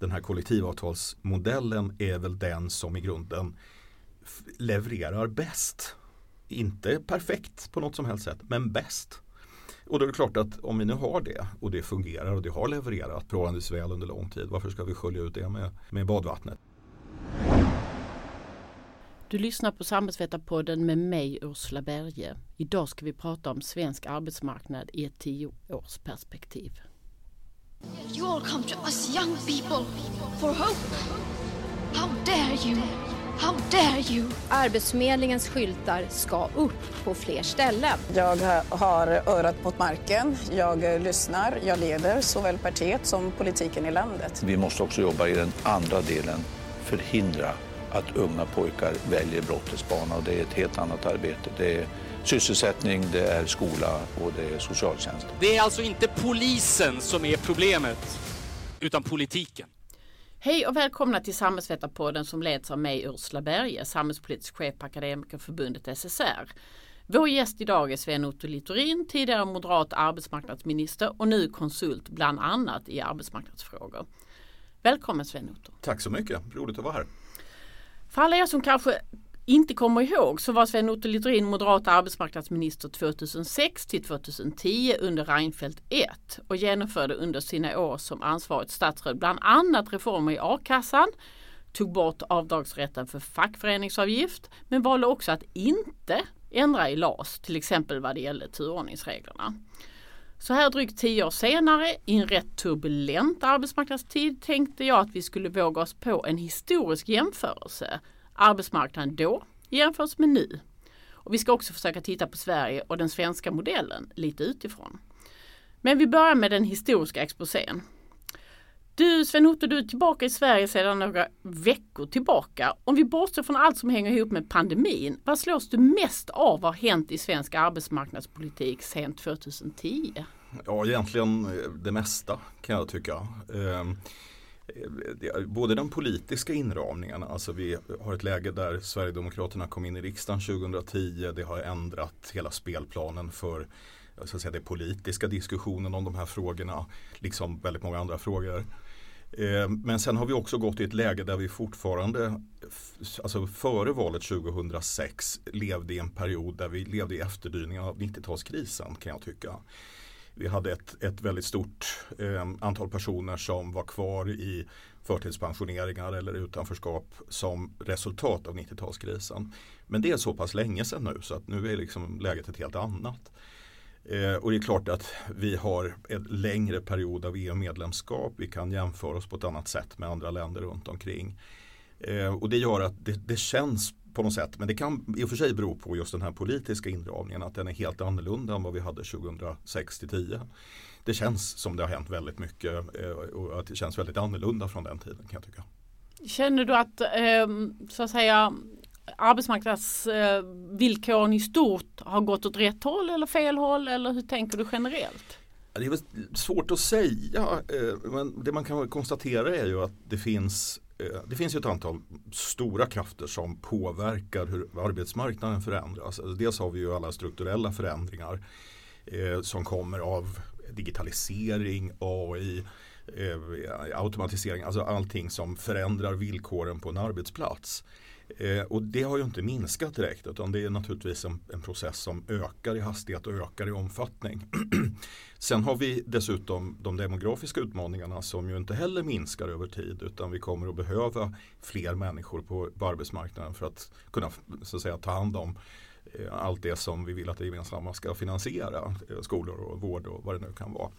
den här kollektivavtalsmodellen är väl den som i grunden levererar bäst. Inte perfekt på något som helst sätt, men bäst. Och då är det klart att om vi nu har det och det fungerar och det har levererat förhållandevis väl under lång tid. Varför ska vi skölja ut det med, med badvattnet? Du lyssnar på Samhällsvetarpodden med mig Ursula Berge. Idag ska vi prata om svensk arbetsmarknad i ett tioårsperspektiv. You all come to us young people for hope. How dare you? How dare you! Arbetsförmedlingens skyltar ska upp på fler ställen. Jag har örat mot marken, jag lyssnar, jag leder såväl partiet som politiken i landet. Vi måste också jobba i den andra delen, förhindra att unga pojkar väljer brottets bana och det är ett helt annat arbete. Det är sysselsättning, det är skola och det är socialtjänst. Det är alltså inte polisen som är problemet, utan politiken. Hej och välkomna till Samhällsvetarpodden som leds av mig Ursula Berge, samhällspolitisk chef på Akademikerförbundet SSR. Vår gäst idag är Sven-Otto Littorin, tidigare moderat arbetsmarknadsminister och nu konsult bland annat i arbetsmarknadsfrågor. Välkommen Sven-Otto. Tack så mycket, roligt att vara här. För alla er som kanske inte kommer ihåg så var Sven Otto Littorin moderat arbetsmarknadsminister 2006 till 2010 under Reinfeldt 1 och genomförde under sina år som ansvarigt statsråd bland annat reformer i a-kassan, tog bort avdragsrätten för fackföreningsavgift men valde också att inte ändra i LAS, till exempel vad det gällde turordningsreglerna. Så här drygt tio år senare, i en rätt turbulent arbetsmarknadstid, tänkte jag att vi skulle våga oss på en historisk jämförelse arbetsmarknaden då jämfört med nu. Och vi ska också försöka titta på Sverige och den svenska modellen lite utifrån. Men vi börjar med den historiska exposén. Du Sven-Otto, du är tillbaka i Sverige sedan några veckor tillbaka. Om vi bortser från allt som hänger ihop med pandemin, vad slås du mest av har hänt i svensk arbetsmarknadspolitik sedan 2010? Ja, egentligen eh, det mesta kan jag tycka. Ehm, Både de politiska inramningarna, alltså vi har ett läge där Sverigedemokraterna kom in i riksdagen 2010, det har ändrat hela spelplanen för så att säga, den politiska diskussionen om de här frågorna, liksom väldigt många andra frågor. Eh, men sen har vi också gått i ett läge där vi fortfarande, alltså före valet 2006, levde i en period där vi levde i efterdyningarna av 90-talskrisen kan jag tycka. Vi hade ett, ett väldigt stort eh, antal personer som var kvar i förtidspensioneringar eller utanförskap som resultat av 90-talskrisen. Men det är så pass länge sedan nu så att nu är liksom läget ett helt annat. Eh, och det är klart att vi har en längre period av EU-medlemskap. Vi kan jämföra oss på ett annat sätt med andra länder runt omkring. Eh, och det gör att det, det känns på något sätt. Men det kan i och för sig bero på just den här politiska indragningen att den är helt annorlunda än vad vi hade 2006 till 10. Det känns som det har hänt väldigt mycket eh, och att det känns väldigt annorlunda från den tiden kan jag tycka. Känner du att ehm, så att säga arbetsmarknadsvillkoren i stort har gått åt rätt håll eller fel håll eller hur tänker du generellt? Det är svårt att säga eh, men det man kan konstatera är ju att det finns Eh, det finns ju ett antal stora krafter som påverkar hur arbetsmarknaden förändras. Alltså, dels har vi ju alla strukturella förändringar eh, som kommer av digitalisering, AI, eh, automatisering, alltså allting som förändrar villkoren på en arbetsplats. Eh, och det har ju inte minskat direkt utan det är naturligtvis en, en process som ökar i hastighet och ökar i omfattning. Sen har vi dessutom de demografiska utmaningarna som ju inte heller minskar över tid utan vi kommer att behöva fler människor på, på arbetsmarknaden för att kunna så att säga, ta hand om eh, allt det som vi vill att det gemensamma ska finansiera. Eh, skolor och vård och vad det nu kan vara.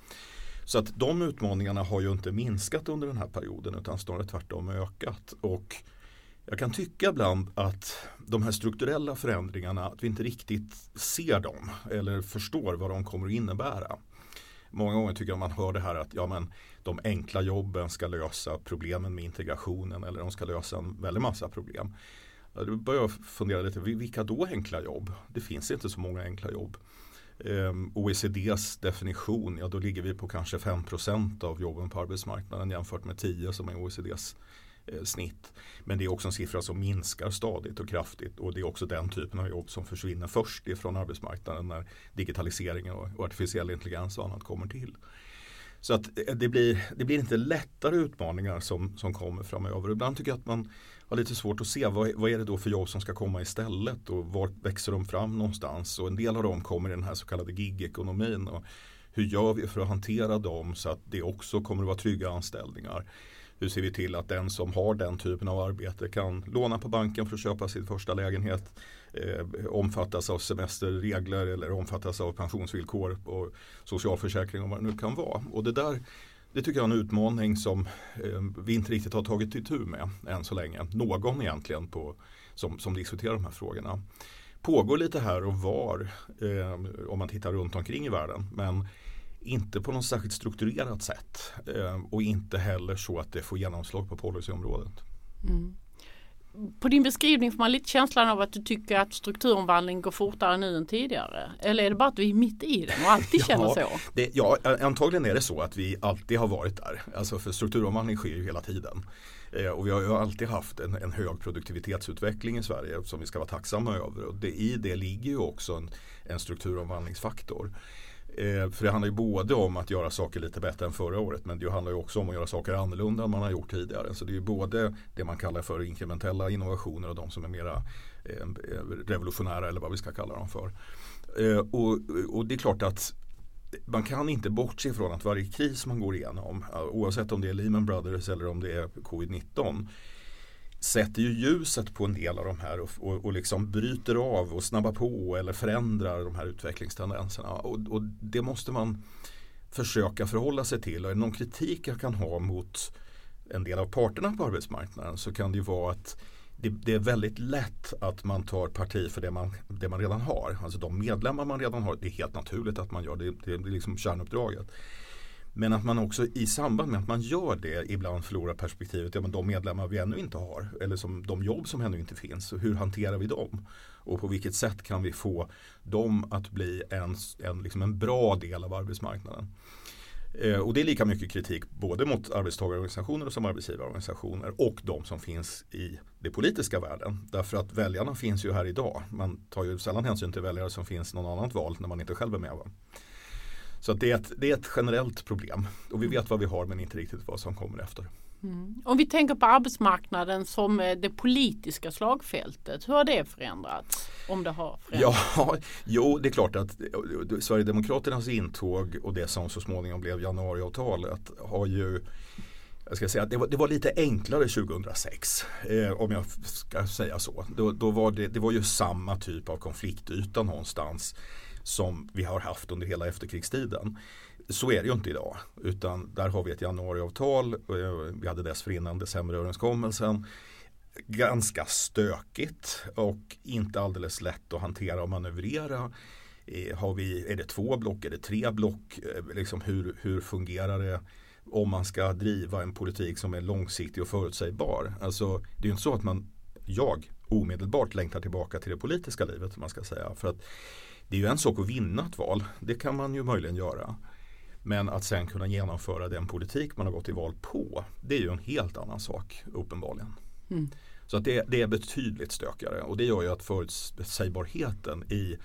Så att de utmaningarna har ju inte minskat under den här perioden utan snarare tvärtom ökat. Och jag kan tycka ibland att de här strukturella förändringarna, att vi inte riktigt ser dem eller förstår vad de kommer att innebära. Många gånger tycker jag man hör det här att ja, men de enkla jobben ska lösa problemen med integrationen eller de ska lösa en väldig massa problem. Då börjar jag fundera lite, vilka då enkla jobb? Det finns inte så många enkla jobb. Ehm, OECDs definition, ja då ligger vi på kanske 5% av jobben på arbetsmarknaden jämfört med 10 som är OECDs Eh, Eh, snitt. Men det är också en siffra som minskar stadigt och kraftigt och det är också den typen av jobb som försvinner först ifrån arbetsmarknaden när digitaliseringen och artificiell intelligens och annat kommer till. Så att eh, det blir, det blir inte lättare utmaningar som, som kommer framöver. Ibland tycker jag att man har lite svårt att se vad, vad är det då för jobb som ska komma istället och var växer de fram någonstans. Och en del av dem kommer i den här så kallade gig-ekonomin. Och hur gör vi för att hantera dem så att det också kommer att vara trygga anställningar. Hur ser vi till att den som har den typen av arbete kan låna på banken för att köpa sin första lägenhet, eh, omfattas av semesterregler eller omfattas av pensionsvillkor och socialförsäkring och vad det nu kan vara. Och det där det tycker jag är en utmaning som eh, vi inte riktigt har tagit itu med än så länge. Någon egentligen på, som, som diskuterar de här frågorna. Pågår lite här och var eh, om man tittar runt omkring i världen. Men inte på något särskilt strukturerat sätt eh, och inte heller så att det får genomslag på policyområdet. Mm. På din beskrivning får man lite känslan av att du tycker att strukturomvandling går fortare nu än tidigare. Eller är det bara att vi är mitt i den och alltid känner ja, så? Det, ja, antagligen är det så att vi alltid har varit där. Alltså för strukturomvandling sker ju hela tiden. Eh, och vi har ju alltid haft en, en, hög produktivitetsutveckling i Sverige som vi ska vara tacksamma över. Och det, I det ligger ju också en, en strukturomvandlingsfaktor. Eh, för det handlar ju både om att göra saker lite bättre än förra året men det handlar ju också om att göra saker annorlunda än man har gjort tidigare. Så det är ju både det man kallar för inkrementella innovationer och de som är mera eh, revolutionära eller vad vi ska kalla dem för. Eh, och, och, det är klart att man kan inte bortse från att varje kris man går igenom eh, oavsett om det är Lehman Brothers eller om det är covid-19 sätter ju ljuset på en del av de här och, och, och liksom bryter av och snabbar på eller förändrar de här utvecklingstendenserna. Och, och, det måste man försöka förhålla sig till. Och är det någon kritik jag kan ha mot en del av parterna på arbetsmarknaden så kan det ju vara att det, det, är väldigt lätt att man tar parti för det man, det man redan har. Alltså de medlemmar man redan har. Det är helt naturligt att man gör det. Det är liksom kärnuppdraget. Men att man också i samband med att man gör det ibland förlorar perspektivet. Ja, men de medlemmar vi ännu inte har eller som de jobb som ännu inte finns. Hur hanterar vi dem? Och på vilket sätt kan vi få dem att bli en, en, liksom en bra del av arbetsmarknaden? Eh, och det är lika mycket kritik både mot arbetstagarorganisationer och som arbetsgivarorganisationer och de som finns i det politiska världen. Därför att väljarna finns ju här idag. Man tar ju sällan hänsyn till väljare som finns någon annat val när man inte själv är med. Va? Så det är, ett, det är ett generellt problem och vi vet vad vi har men inte riktigt vad som kommer efter. Mm. Om vi tänker på arbetsmarknaden som eh, det politiska slagfältet, hur har det förändrats? Om det har förändrats? Ja, jo, det är klart att eh, Sverigedemokraternas intåg och det som så småningom blev januariavtalet har ju jag ska säga att det var, det var lite enklare 2006 eh, om jag ska säga så. Då, då var det, det var ju samma typ av konfliktyta någonstans som vi har haft under hela efterkrigstiden. Så är det ju inte idag utan där har vi ett januariavtal. Eh, vi hade dessförinnan decemberöverenskommelsen. Ganska stökigt och inte alldeles lätt att hantera och manövrera. Eh, har vi, är det två block, är det tre block? Eh, liksom hur, hur fungerar det? om man ska driva en politik som är långsiktig och förutsägbar. Alltså, det är ju inte så att man, jag omedelbart längtar tillbaka till det politiska livet. Man ska säga. För att det är ju en sak att vinna ett val. Det kan man ju möjligen göra. Men att sen kunna genomföra den politik man har gått till val på. Det är ju en helt annan sak uppenbarligen. Mm. Så att det, det, är betydligt stökigare och det gör ju att förutsägbarheten i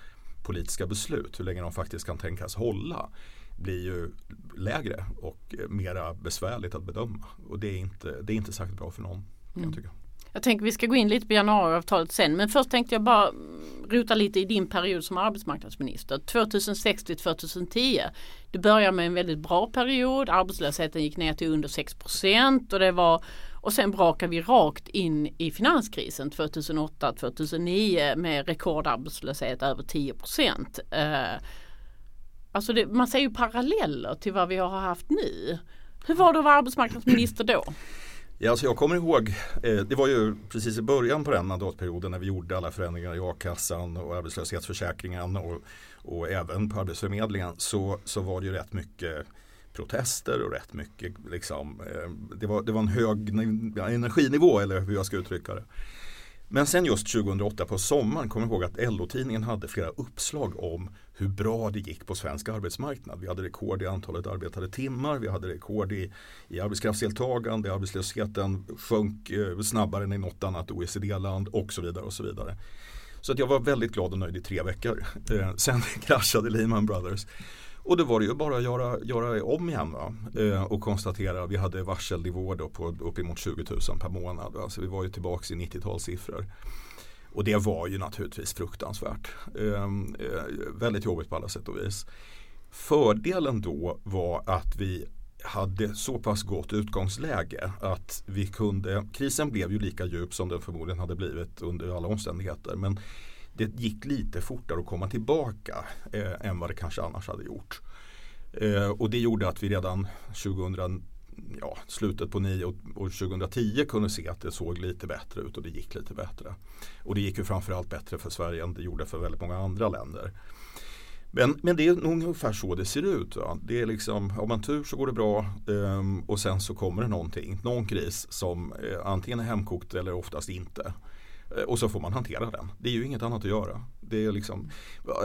politiska beslut, hur länge de faktiskt kan tänkas hålla, blir ju lägre och mera besvärligt att bedöma. Och det är inte, det är inte särskilt bra för någon. Mm. Jag tycker. Jag tänker vi ska gå in lite på januariavtalet sen men först tänkte jag bara rota lite i din period som arbetsmarknadsminister 2006 till 2010. Du började med en väldigt bra period, arbetslösheten gick ner till under 6 och det var och sen brakade vi rakt in i finanskrisen 2008-2009 med rekordarbetslöshet över 10 procent. Eh, alltså det, man ser ju paralleller till vad vi har haft nu. Hur var det att vara arbetsmarknadsminister då? Ja, alltså jag kommer ihåg, eh, det var ju precis i början på den mandatperioden när vi gjorde alla förändringar i a-kassan och arbetslöshetsförsäkringen och, och även på Arbetsförmedlingen så, så var det ju rätt mycket protester och rätt mycket liksom, eh, det, var, det var en hög energinivå eller hur jag ska uttrycka det. Men sen just 2008 på sommaren kommer jag ihåg att LO-tidningen hade flera uppslag om hur bra det gick på svensk arbetsmarknad. Vi hade rekord i antalet arbetade timmar, vi hade rekord i, i arbetskraftsdeltagande, arbetslösheten sjönk eh, snabbare än i något annat OECD-land och så vidare. och Så vidare. Så att jag var väldigt glad och nöjd i tre veckor. Eh, sen kraschade Lehman Brothers. Och då var det ju bara att göra, göra om igen va? Eh, och konstatera att vi hade varselnivåer då på uppemot 20 000 per månad. Va? Så vi var ju tillbaka i 90-talssiffror. Och det var ju naturligtvis fruktansvärt. Ehm, eh, väldigt jobbigt på alla sätt och vis. Fördelen då var att vi hade så pass gott utgångsläge att vi kunde, krisen blev ju lika djup som den förmodligen hade blivit under alla omständigheter. Men det gick lite fortare att komma tillbaka eh, än vad det kanske annars hade gjort. Eh, och det gjorde att vi redan 2000, ja, slutet på 9 och, och 2010 kunde se att det såg lite bättre ut och det gick lite bättre. Och det gick ju framförallt bättre för Sverige än det gjorde för väldigt många andra länder. Men, men det är nog ungefär så det ser ut. Va? Det är liksom, har man tur så går det bra um, och sen så kommer det någonting, någon kris som uh, antingen är hemkokt eller oftast inte. Uh, och så får man hantera den. Det är ju inget annat att göra. Det är liksom,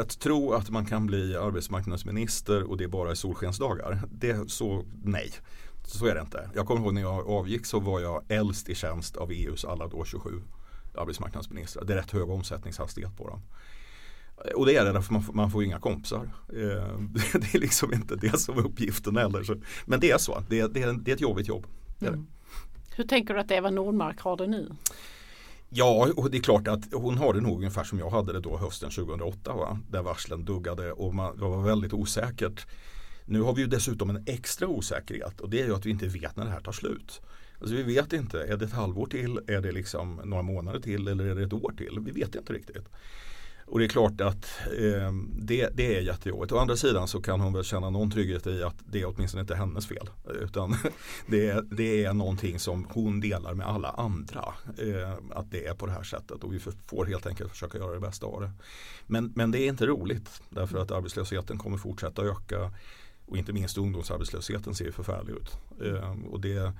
att tro att man kan bli arbetsmarknadsminister och det bara är solskensdagar. Det är så nej. Så är det inte. Jag kommer ihåg när jag avgick så var jag äldst i tjänst av EUs alla då 27 arbetsmarknadsministrar. Det är rätt hög omsättningshastighet på dem. Och det är det därför man man får inga kompisar. Eh, det är liksom inte det som är uppgiften heller. Men det är så. Det är, det är, det är ett jobbigt jobb. Mm. Hur tänker du att Eva Nordmark har det nu? Ja, och det är klart att hon har det nog ungefär som jag hade det då hösten 2008. Va? Där varslen duggade och man, det var väldigt osäkert. Nu har vi ju dessutom en extra osäkerhet och det är ju att vi inte vet när det här tar slut. Alltså vi vet inte, är det ett halvår till, är det liksom några månader till eller är det ett år till? Vi vet inte riktigt. Och det är klart att eh, det, det är jättejobbigt. Å andra sidan så kan hon väl känna någon trygghet i att det är åtminstone inte hennes fel. Utan det, det är någonting som hon delar med alla andra. Eh, att det är på det här sättet och vi får helt enkelt försöka göra det bästa av det. Men, men det är inte roligt därför att arbetslösheten kommer fortsätta öka. Och inte minst ungdomsarbetslösheten ser förfärlig ut. Eh, och det,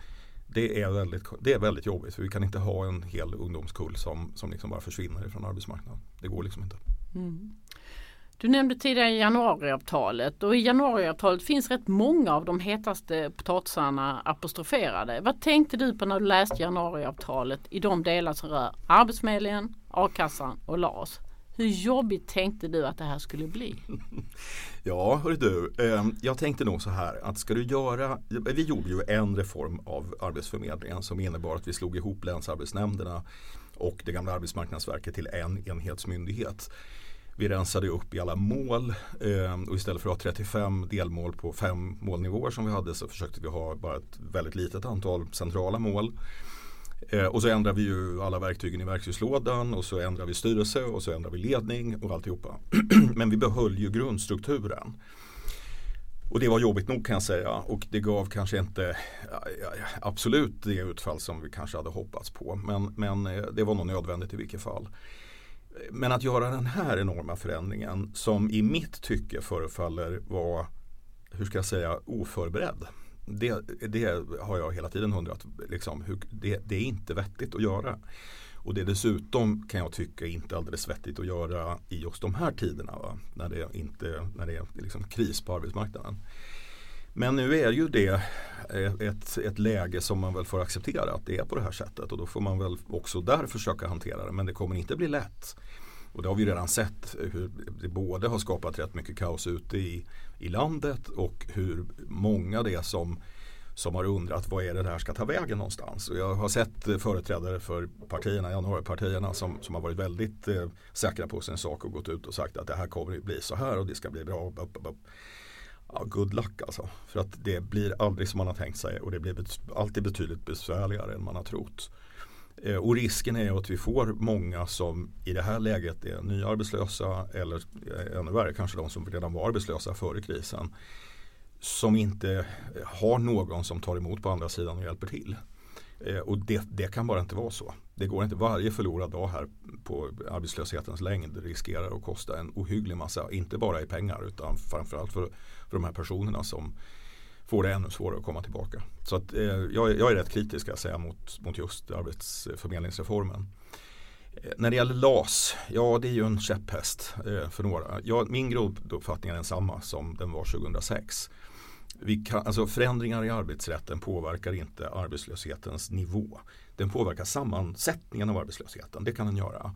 det är, väldigt, det är väldigt jobbigt för vi kan inte ha en hel ungdomskull som, som liksom bara försvinner från arbetsmarknaden. Det går liksom inte. Mm. Du nämnde tidigare januariavtalet och i januariavtalet finns rätt många av de hetaste potatisarna apostroferade. Vad tänkte du på när du läste januariavtalet i de delar som rör Arbetsförmedlingen, a-kassan och LAS? Hur jobbigt tänkte du att det här skulle bli? Ja, hörru du. Eh, jag tänkte nog så här att ska du göra, vi gjorde ju en reform av Arbetsförmedlingen som innebar att vi slog ihop länsarbetsnämnderna och det gamla Arbetsmarknadsverket till en enhetsmyndighet. Vi rensade upp i alla mål eh, och istället för att ha 35 delmål på fem målnivåer som vi hade så försökte vi ha bara ett väldigt litet antal centrala mål. Eh, och så ändrar vi ju alla verktygen i verktygslådan och så ändrar vi styrelse och så ändrar vi ledning och alltihopa. Men vi behöll ju grundstrukturen. Och det var jobbigt nog kan jag säga och det gav kanske inte absolut det utfall som vi kanske hade hoppats på. Men, men eh, det var nog nödvändigt i vilket fall. Men att göra den här enorma förändringen som i mitt tycke förefaller vara, hur ska jag säga, oförberedd det, det har jag hela tiden undrat. Liksom, hur, det, det, är inte vettigt att göra. Och det är dessutom kan jag tycka inte alldeles vettigt att göra i just de här tiderna. Va? När det, inte, när det är liksom kris på arbetsmarknaden. Men nu är ju det ett, ett läge som man väl får acceptera att det är på det här sättet och då får man väl också där försöka hantera det men det kommer inte bli lätt. Och det har vi redan sett hur det både har skapat rätt mycket kaos ute i, i landet och hur många det är som, som har undrat vad är det här ska ta vägen någonstans. Och jag har sett eh, företrädare för partierna, januaripartierna som, som har varit väldigt eh, säkra på sin sak och gått ut och sagt att det här kommer att bli så här och det ska bli bra. Ja, good luck alltså. För att det blir aldrig som man har tänkt sig och det blir bet alltid betydligt besvärligare än man har trott. Eh, och risken är att vi får många som i det här läget är nya arbetslösa eller eh, ännu värre kanske de som redan var arbetslösa före krisen. Som inte har någon som tar emot på andra sidan och hjälper till. Eh, och det, det, kan bara inte vara så. Det går inte. Varje förlorad dag här på arbetslöshetens längd riskerar att kosta en ohygglig massa. Inte bara i pengar utan framförallt för, för de här personerna som får det ännu svårare att komma tillbaka. Så att, eh, jag, jag, är rätt kritisk ska jag säga mot, mot just arbetsförmedlingsreformen. Eh, när det gäller LAS, ja det är ju en käpphäst eh, för några. Ja, min grunduppfattning är densamma som den var 2006. Vi kan, alltså förändringar i arbetsrätten påverkar inte arbetslöshetens nivå. Den påverkar sammansättningen av arbetslösheten, det kan den göra.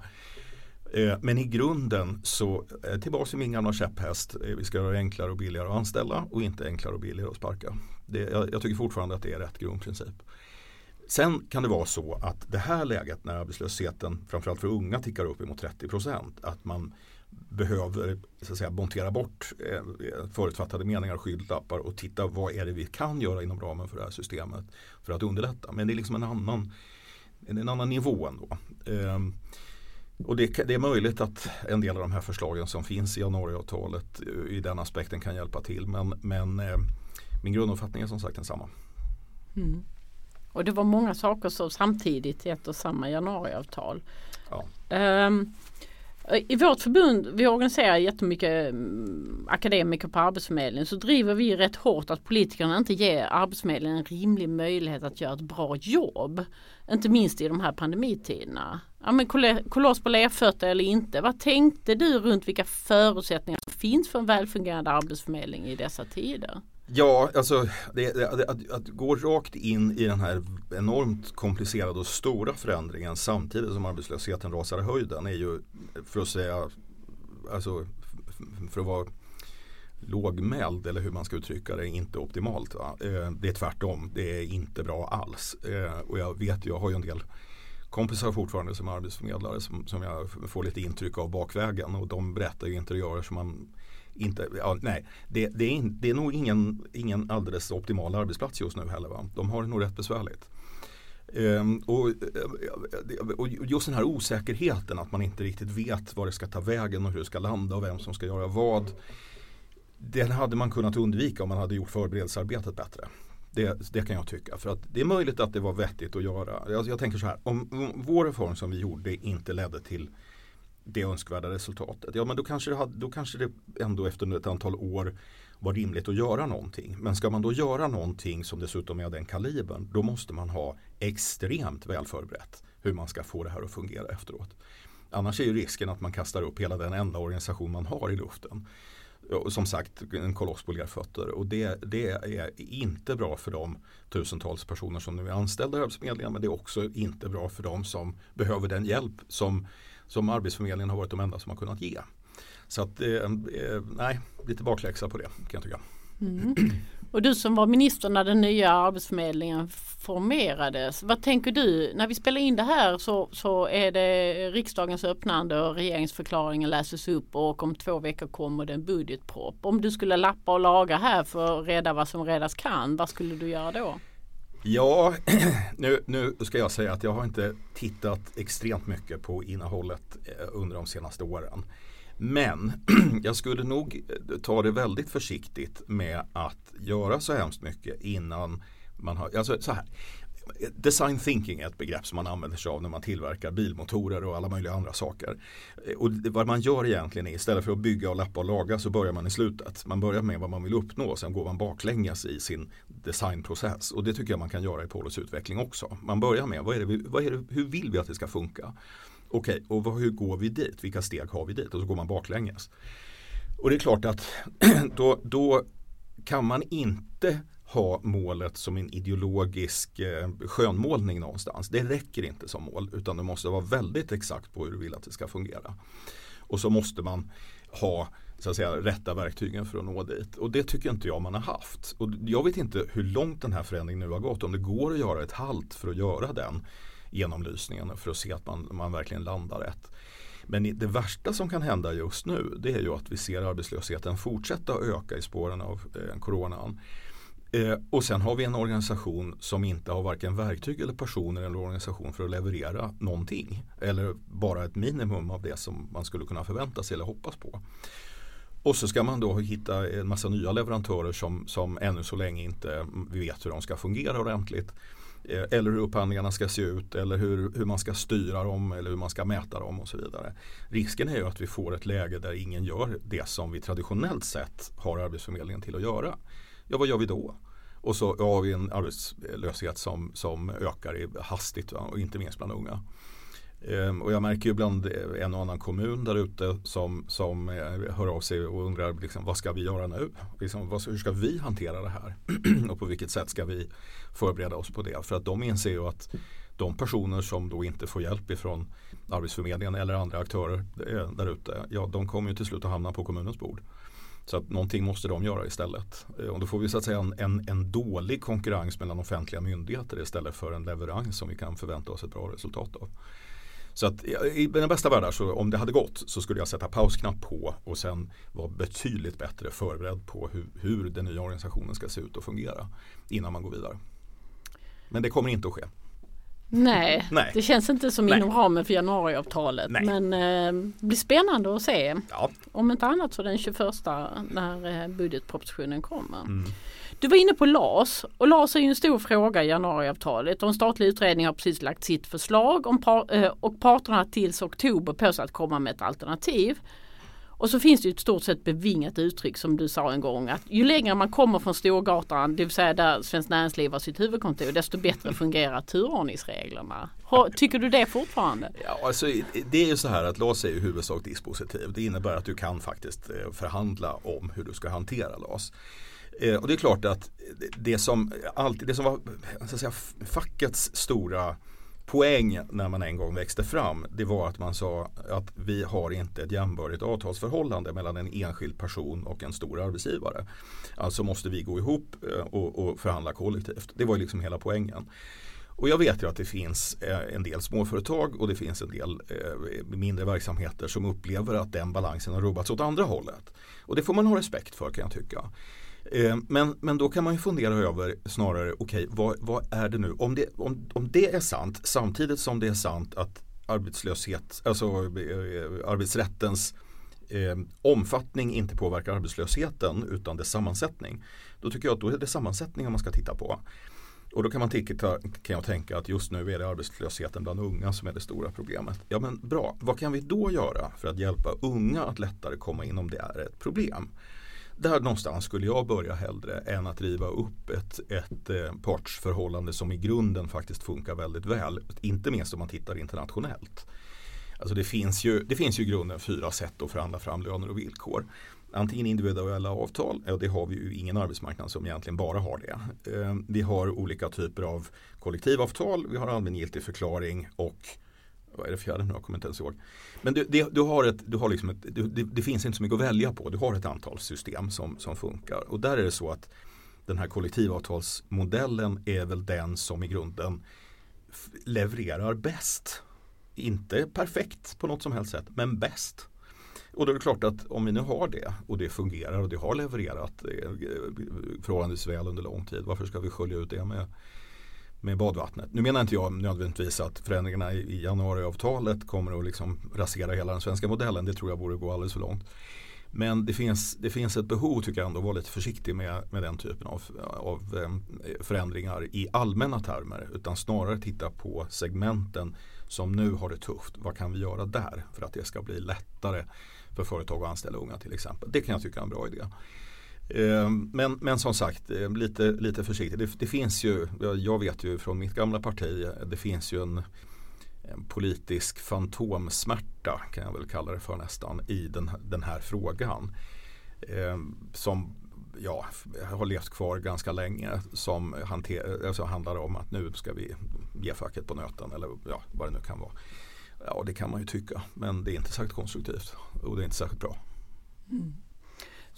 Eh, men i grunden så, eh, tillbaka till min gamla käpphäst, eh, vi ska göra det enklare och billigare att anställa och inte enklare och billigare att sparka. Det, jag, jag tycker fortfarande att det är rätt grundprincip. Sen kan det vara så att det här läget när arbetslösheten framförallt för unga tickar upp emot 30 procent att man behöver så att säga, montera bort eh, förutfattade meningar och och titta vad är det vi kan göra inom ramen för det här systemet för att underlätta. Men det är liksom en annan, en annan nivå ändå. Eh, och det, det, är möjligt att en del av de här förslagen som finns i januariavtalet i den aspekten kan hjälpa till. Men, men eh, min grunduppfattning är som sagt densamma. Mm. Och det var många saker som samtidigt i ett och samma januariavtal. Ja. Um, i vårt förbund, vi organiserar jättemycket mm, akademiker på Arbetsförmedlingen, så driver vi rätt hårt att politikerna inte ger Arbetsförmedlingen en rimlig möjlighet att göra ett bra jobb. Inte minst i de här pandemitiderna. Ja, men koloss på lerfötter eller inte. Vad tänkte du runt vilka förutsättningar som finns för en välfungerande arbetsförmedling i dessa tider? Ja, alltså det, det, att, att, gå rakt in i den här enormt komplicerade och stora förändringen samtidigt som arbetslösheten rasar i höjden är ju för att säga, alltså för att vara lågmäld eller hur man ska uttrycka det inte optimalt. Va? Eh, det är tvärtom, det är inte bra alls. Eh, och jag vet, jag har ju en del kompisar fortfarande som arbetsförmedlare som, som jag får lite intryck av bakvägen och de berättar ju interiörer som man inte, ja, nej, det, det, är in, det är nog ingen, ingen alldeles optimal arbetsplats just nu heller. Va? De har det nog rätt besvärligt. Ehm, och, eh, och, just den här osäkerheten att man inte riktigt vet var det ska ta vägen och hur det ska landa och vem som ska göra vad. Den hade man kunnat undvika om man hade gjort förberedelsearbetet bättre. Det, det, kan jag tycka. För att det är möjligt att det var vettigt att göra. Jag, jag tänker så här, om, om vår reform som vi gjorde inte ledde till det önskvärda resultatet. Ja men då kanske, det hade, då kanske det ändå efter ett antal år var rimligt att göra någonting. Men ska man då göra någonting som dessutom är av den kalibern då måste man ha extremt väl förberett hur man ska få det här att fungera efteråt. Annars är ju risken att man kastar upp hela den enda organisation man har i luften. Som sagt en koloss på lerfötter och det, det är inte bra för de tusentals personer som nu är anställda i Arbetsförmedlingen men det är också inte bra för de som behöver den hjälp som som Arbetsförmedlingen har varit de enda som har kunnat ge. Så att, eh, eh, nej, lite bakläxa på det kan jag tycka. Mm. Och du som var minister när den nya Arbetsförmedlingen formerades. Vad tänker du? När vi spelar in det här så, så är det riksdagens öppnande och regeringsförklaringen läses upp och om två veckor kommer det en budgetpropp. Om du skulle lappa och laga här för att rädda vad som räddas kan, vad skulle du göra då? Ja, nu, nu ska jag säga att jag har inte tittat extremt mycket på innehållet eh, under de senaste åren. Men jag skulle nog eh, ta det väldigt försiktigt med att göra så hemskt mycket innan man har, alltså så här, Design thinking är ett begrepp som man använder sig av när man tillverkar bilmotorer och alla möjliga andra saker. Eh, och vad man gör egentligen är istället för att bygga och lappa och laga så börjar man i slutet. Man börjar med vad man vill uppnå och sen går man baklänges i sin designprocess. Och det tycker jag man kan göra i Polos utveckling också. Man börjar med vad är det, vad är det, hur vill vi att det ska funka? Okej, och vad, hur går vi dit? Vilka steg har vi dit? Och så går man baklänges. Och det är klart att då, då kan man inte ha målet som en ideologisk eh, skönmålning någonstans. Det räcker inte som mål utan du måste vara väldigt exakt på hur du vill att det ska fungera. Och så måste man ha så att säga, rätta verktygen för att nå dit. Och det tycker inte jag man har haft. Och jag vet inte hur långt den här förändringen nu har gått. Om det går att göra ett halt för att göra den genomlysningen för att se att man, man verkligen landar rätt. Men det värsta som kan hända just nu det är ju att vi ser arbetslösheten fortsätta öka i spåren av eh, coronan. Eh, och sen har vi en organisation som inte har varken verktyg eller personer eller organisation för att leverera någonting. Eller bara ett minimum av det som man skulle kunna förvänta sig eller hoppas på. Och så ska man då hitta en massa nya leverantörer som, som ännu så länge inte vet hur de ska fungera ordentligt. Eh, eller hur upphandlingarna ska se ut eller hur, hur man ska styra dem eller hur man ska mäta dem och så vidare. Risken är ju att vi får ett läge där ingen gör det som vi traditionellt sett har Arbetsförmedlingen till att göra ja vad gör vi då? Och så har vi en arbetslöshet som, som ökar hastigt va? och inte minst bland unga. Ehm, och jag märker ju bland eh, en och annan kommun där ute som, som eh, hör av sig och undrar liksom, vad ska vi göra nu? Liksom, vad, hur ska vi hantera det här? och på vilket sätt ska vi förbereda oss på det? För att de inser ju att de personer som då inte får hjälp ifrån Arbetsförmedlingen eller andra aktörer eh, där ute, ja de kommer ju till slut att hamna på kommunens bord. Så att någonting måste de göra istället. Eh, och då får vi så att säga en, en, en, dålig konkurrens mellan offentliga myndigheter istället för en leverans som vi kan förvänta oss ett bra resultat av. Så att i den bästa världen så om det hade gått så skulle jag sätta pausknapp på och sen vara betydligt bättre förberedd på hur, hur den nya organisationen ska se ut och fungera innan man går vidare. Men det kommer inte att ske. Nej, Nej. det känns inte som Nej. inom ramen för januariavtalet. Nej. Men eh, det blir spännande att se. Ja. Om inte annat så den 21 när eh, budgetpropositionen kommer. Mm. Du var inne på LAS och LAS är ju en stor fråga i januariavtalet. Och en statlig utredning har precis lagt sitt förslag om par, eh, och parterna tills oktober på sig att komma med ett alternativ. Och så finns det ett stort sett bevingat uttryck som du sa en gång att ju längre man kommer från Storgatan, det vill säga där Svenskt Näringsliv har sitt huvudkontor, desto bättre fungerar turordningsreglerna. Tycker du det fortfarande? Ja, alltså, det är ju så här att LAS är i huvudsak dispositiv. Det innebär att du kan faktiskt eh, förhandla om hur du ska hantera LAS. Eh, och det är klart att det som, alltid, det som var så att säga, fackets stora poäng när man en gång växte fram det var att man sa att vi har inte ett jämbördigt avtalsförhållande mellan en enskild person och en stor arbetsgivare. Alltså måste vi gå ihop eh, och, och förhandla kollektivt. Det var liksom hela poängen. Och jag vet ju att det finns eh, en del småföretag och det finns en del eh, mindre verksamheter som upplever att den balansen har rubbats åt andra hållet. Och det får man ha respekt för kan jag tycka. Eh, men, men då kan man ju fundera över snarare, okej okay, vad, vad, är det nu? Om det, om, om det är sant samtidigt som det är sant att arbetslöshet, alltså eh, arbetsrättens eh, omfattning inte påverkar arbetslösheten utan dess sammansättning. Då tycker jag att då är det sammansättningen man ska titta på. Och då kan man titta, kan jag tänka att just nu är det arbetslösheten bland unga som är det stora problemet. Ja men bra, vad kan vi då göra för att hjälpa unga att lättare komma in om det är ett problem? Där någonstans skulle jag börja hellre än att riva upp ett, ett eh, partsförhållande som i grunden faktiskt funkar väldigt väl. Inte minst om man tittar internationellt. Alltså det finns ju, det finns ju i grunden fyra sätt att förhandla fram löner och villkor. Antingen individuella avtal, och det har vi ju ingen arbetsmarknad som egentligen bara har det. Eh, vi har olika typer av kollektivavtal, vi har allmängiltig förklaring och vad är det fjärde nu? Jag kommer inte ens ihåg. Men du, det, du har ett, du har liksom ett, det, det, finns inte så mycket att välja på. Du har ett antal system som, som funkar. Och där är det så att den här kollektivavtalsmodellen är väl den som i grunden levererar bäst. Inte perfekt på något som helst sätt, men bäst. Och då är det klart att om vi nu har det och det fungerar och det har levererat eh, eh, förhållandevis väl under lång tid. Varför ska vi skölja ut det med med badvattnet. Nu menar inte jag nödvändigtvis att förändringarna i januariavtalet kommer att liksom rasera hela den svenska modellen. Det tror jag borde gå alldeles för långt. Men det finns, det finns ett behov tycker jag ändå att vara lite försiktig med, med den typen av, av eh, förändringar i allmänna termer. Utan snarare titta på segmenten som nu har det tufft. Vad kan vi göra där för att det ska bli lättare för företag att anställa unga till exempel. Det kan jag tycka är en bra idé. Eh, men, men som sagt, eh, lite, lite försiktigt. Det, det, finns ju, jag vet ju från mitt gamla parti, eh, det finns ju en, en, politisk fantomsmärta kan jag väl kalla det för nästan i den, den här frågan. Eh, som ja, har levt kvar ganska länge som hanter, alltså handlar om att nu ska vi ge facket på nöten eller ja, vad det nu kan vara. Ja, det kan man ju tycka, men det är inte särskilt konstruktivt och det är inte särskilt bra. Mm.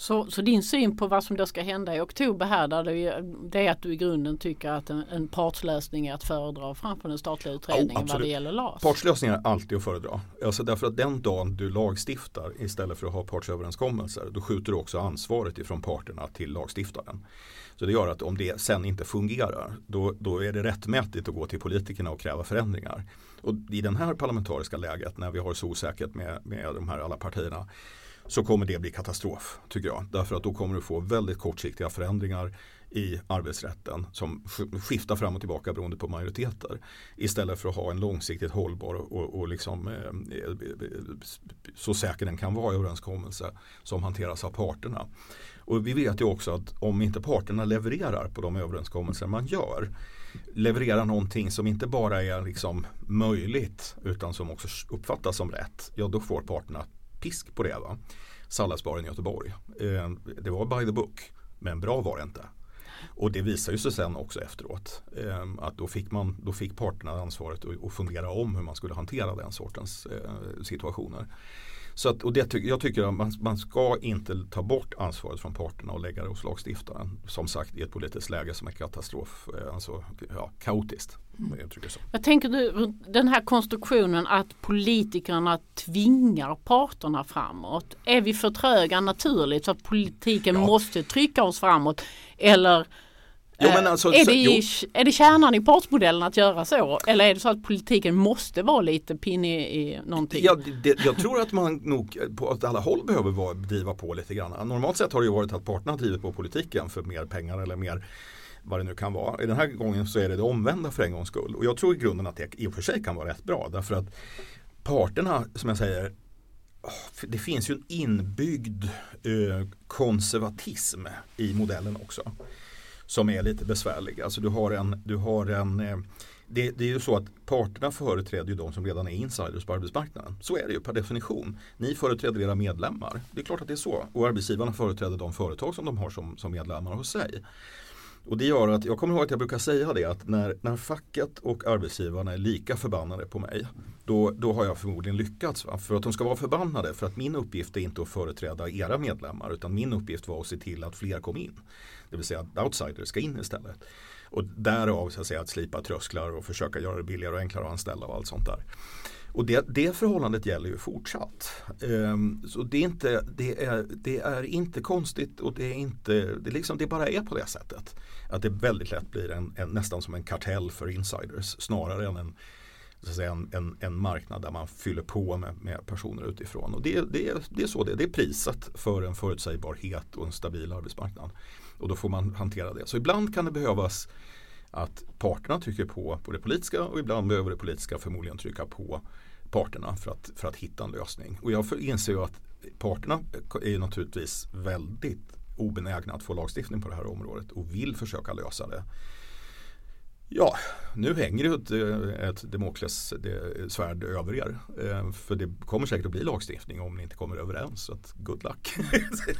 Så, så, din syn på vad som då ska hända i oktober här där det, det är att du i grunden tycker att en, en partslösning är att föredra framför den statliga utredningen oh, vad det gäller LAS? Partslösningar är alltid att föredra. Alltså därför att den dagen du lagstiftar istället för att ha partsöverenskommelser då skjuter du också ansvaret ifrån parterna till lagstiftaren. Så det gör att om det sen inte fungerar då, då är det rättmätigt att gå till politikerna och kräva förändringar. Och i det här parlamentariska läget när vi har så osäkert med, med de här alla partierna så kommer det bli katastrof tycker jag. Därför att då kommer du få väldigt kortsiktiga förändringar i arbetsrätten som skiftar fram och tillbaka beroende på majoriteter. Istället för att ha en långsiktigt hållbar och, och liksom, eh, eh, så säker den kan vara i överenskommelse som hanteras av parterna. Och vi vet ju också att om inte parterna levererar på de överenskommelser man gör levererar någonting som inte bara är liksom möjligt utan som också uppfattas som rätt. Ja då får parterna pisk på det. Va? Salladsbaren i Göteborg. Eh, det var by the book, men bra var det inte. Och det visar ju sig sen också efteråt. Eh, att då fick, man, då fick parterna ansvaret att fundera om hur man skulle hantera den sortens eh, situationer. Så att, och det, jag tycker att man, man ska inte ta bort ansvaret från parterna och lägga det hos lagstiftaren. Som sagt i ett politiskt läge som är katastrof, eh, alltså ja, kaotiskt. Mm. Vad tänker du den här konstruktionen att politikerna tvingar parterna framåt? Är vi för tröga naturligt så att politiken ja. måste trycka oss framåt? Eller Jo, eh, alltså, är, det i, är det kärnan i partsmodellen att göra så? Eller är det så att politiken måste vara lite pinnig i någonting? Ja, det, jag tror att man nog på alla håll behöver vara, driva på lite grann. Normalt sett har det ju varit att parterna har drivit på politiken för mer pengar eller mer vad det nu kan vara. I den här gången så är det det omvända för en gångs skull. Och jag tror i grunden att det i och för sig kan vara rätt bra. Därför att parterna, som jag säger, det finns ju en inbyggd eh, konservatism i modellen också som är lite besvärliga. Alltså du har en, du har en eh, det, det, är ju så att parterna företräder ju de som redan är insiders på arbetsmarknaden. Så är det ju per definition. Ni företräder era medlemmar. Det är klart att det är så. Och arbetsgivarna företräder de företag som de har som, som medlemmar hos sig. Och det gör att, jag kommer ihåg att jag brukar säga det att när, när facket och arbetsgivarna är lika förbannade på mig då, då har jag förmodligen lyckats. Va? För att de ska vara förbannade för att min uppgift är inte att företräda era medlemmar utan min uppgift var att se till att fler kom in. Det vill säga att outsiders ska in istället. Och därav så att, säga, att slipa trösklar och försöka göra det billigare och enklare att anställa och allt sånt där. Och det, det förhållandet gäller ju fortsatt. Um, så det är, inte, det, är, det är inte konstigt och det är inte, det, liksom, det bara är på det sättet. Att det väldigt lätt blir en, en nästan som en kartell för insiders snarare än en, så att säga, en, en, en marknad där man fyller på med, med personer utifrån. Och det, det, det är så det, är, det är priset för en förutsägbarhet och en stabil arbetsmarknad. Och då får man hantera det. Så ibland kan det behövas att parterna trycker på på det politiska och ibland behöver det politiska förmodligen trycka på parterna för att, för att hitta en lösning. Och jag inser ju att parterna är ju naturligtvis väldigt obenägna att få lagstiftning på det här området och vill försöka lösa det. Ja, nu hänger det ett, ett Demokles svärd över er. Eh, för det kommer säkert att bli lagstiftning om ni inte kommer överens. Så att good luck.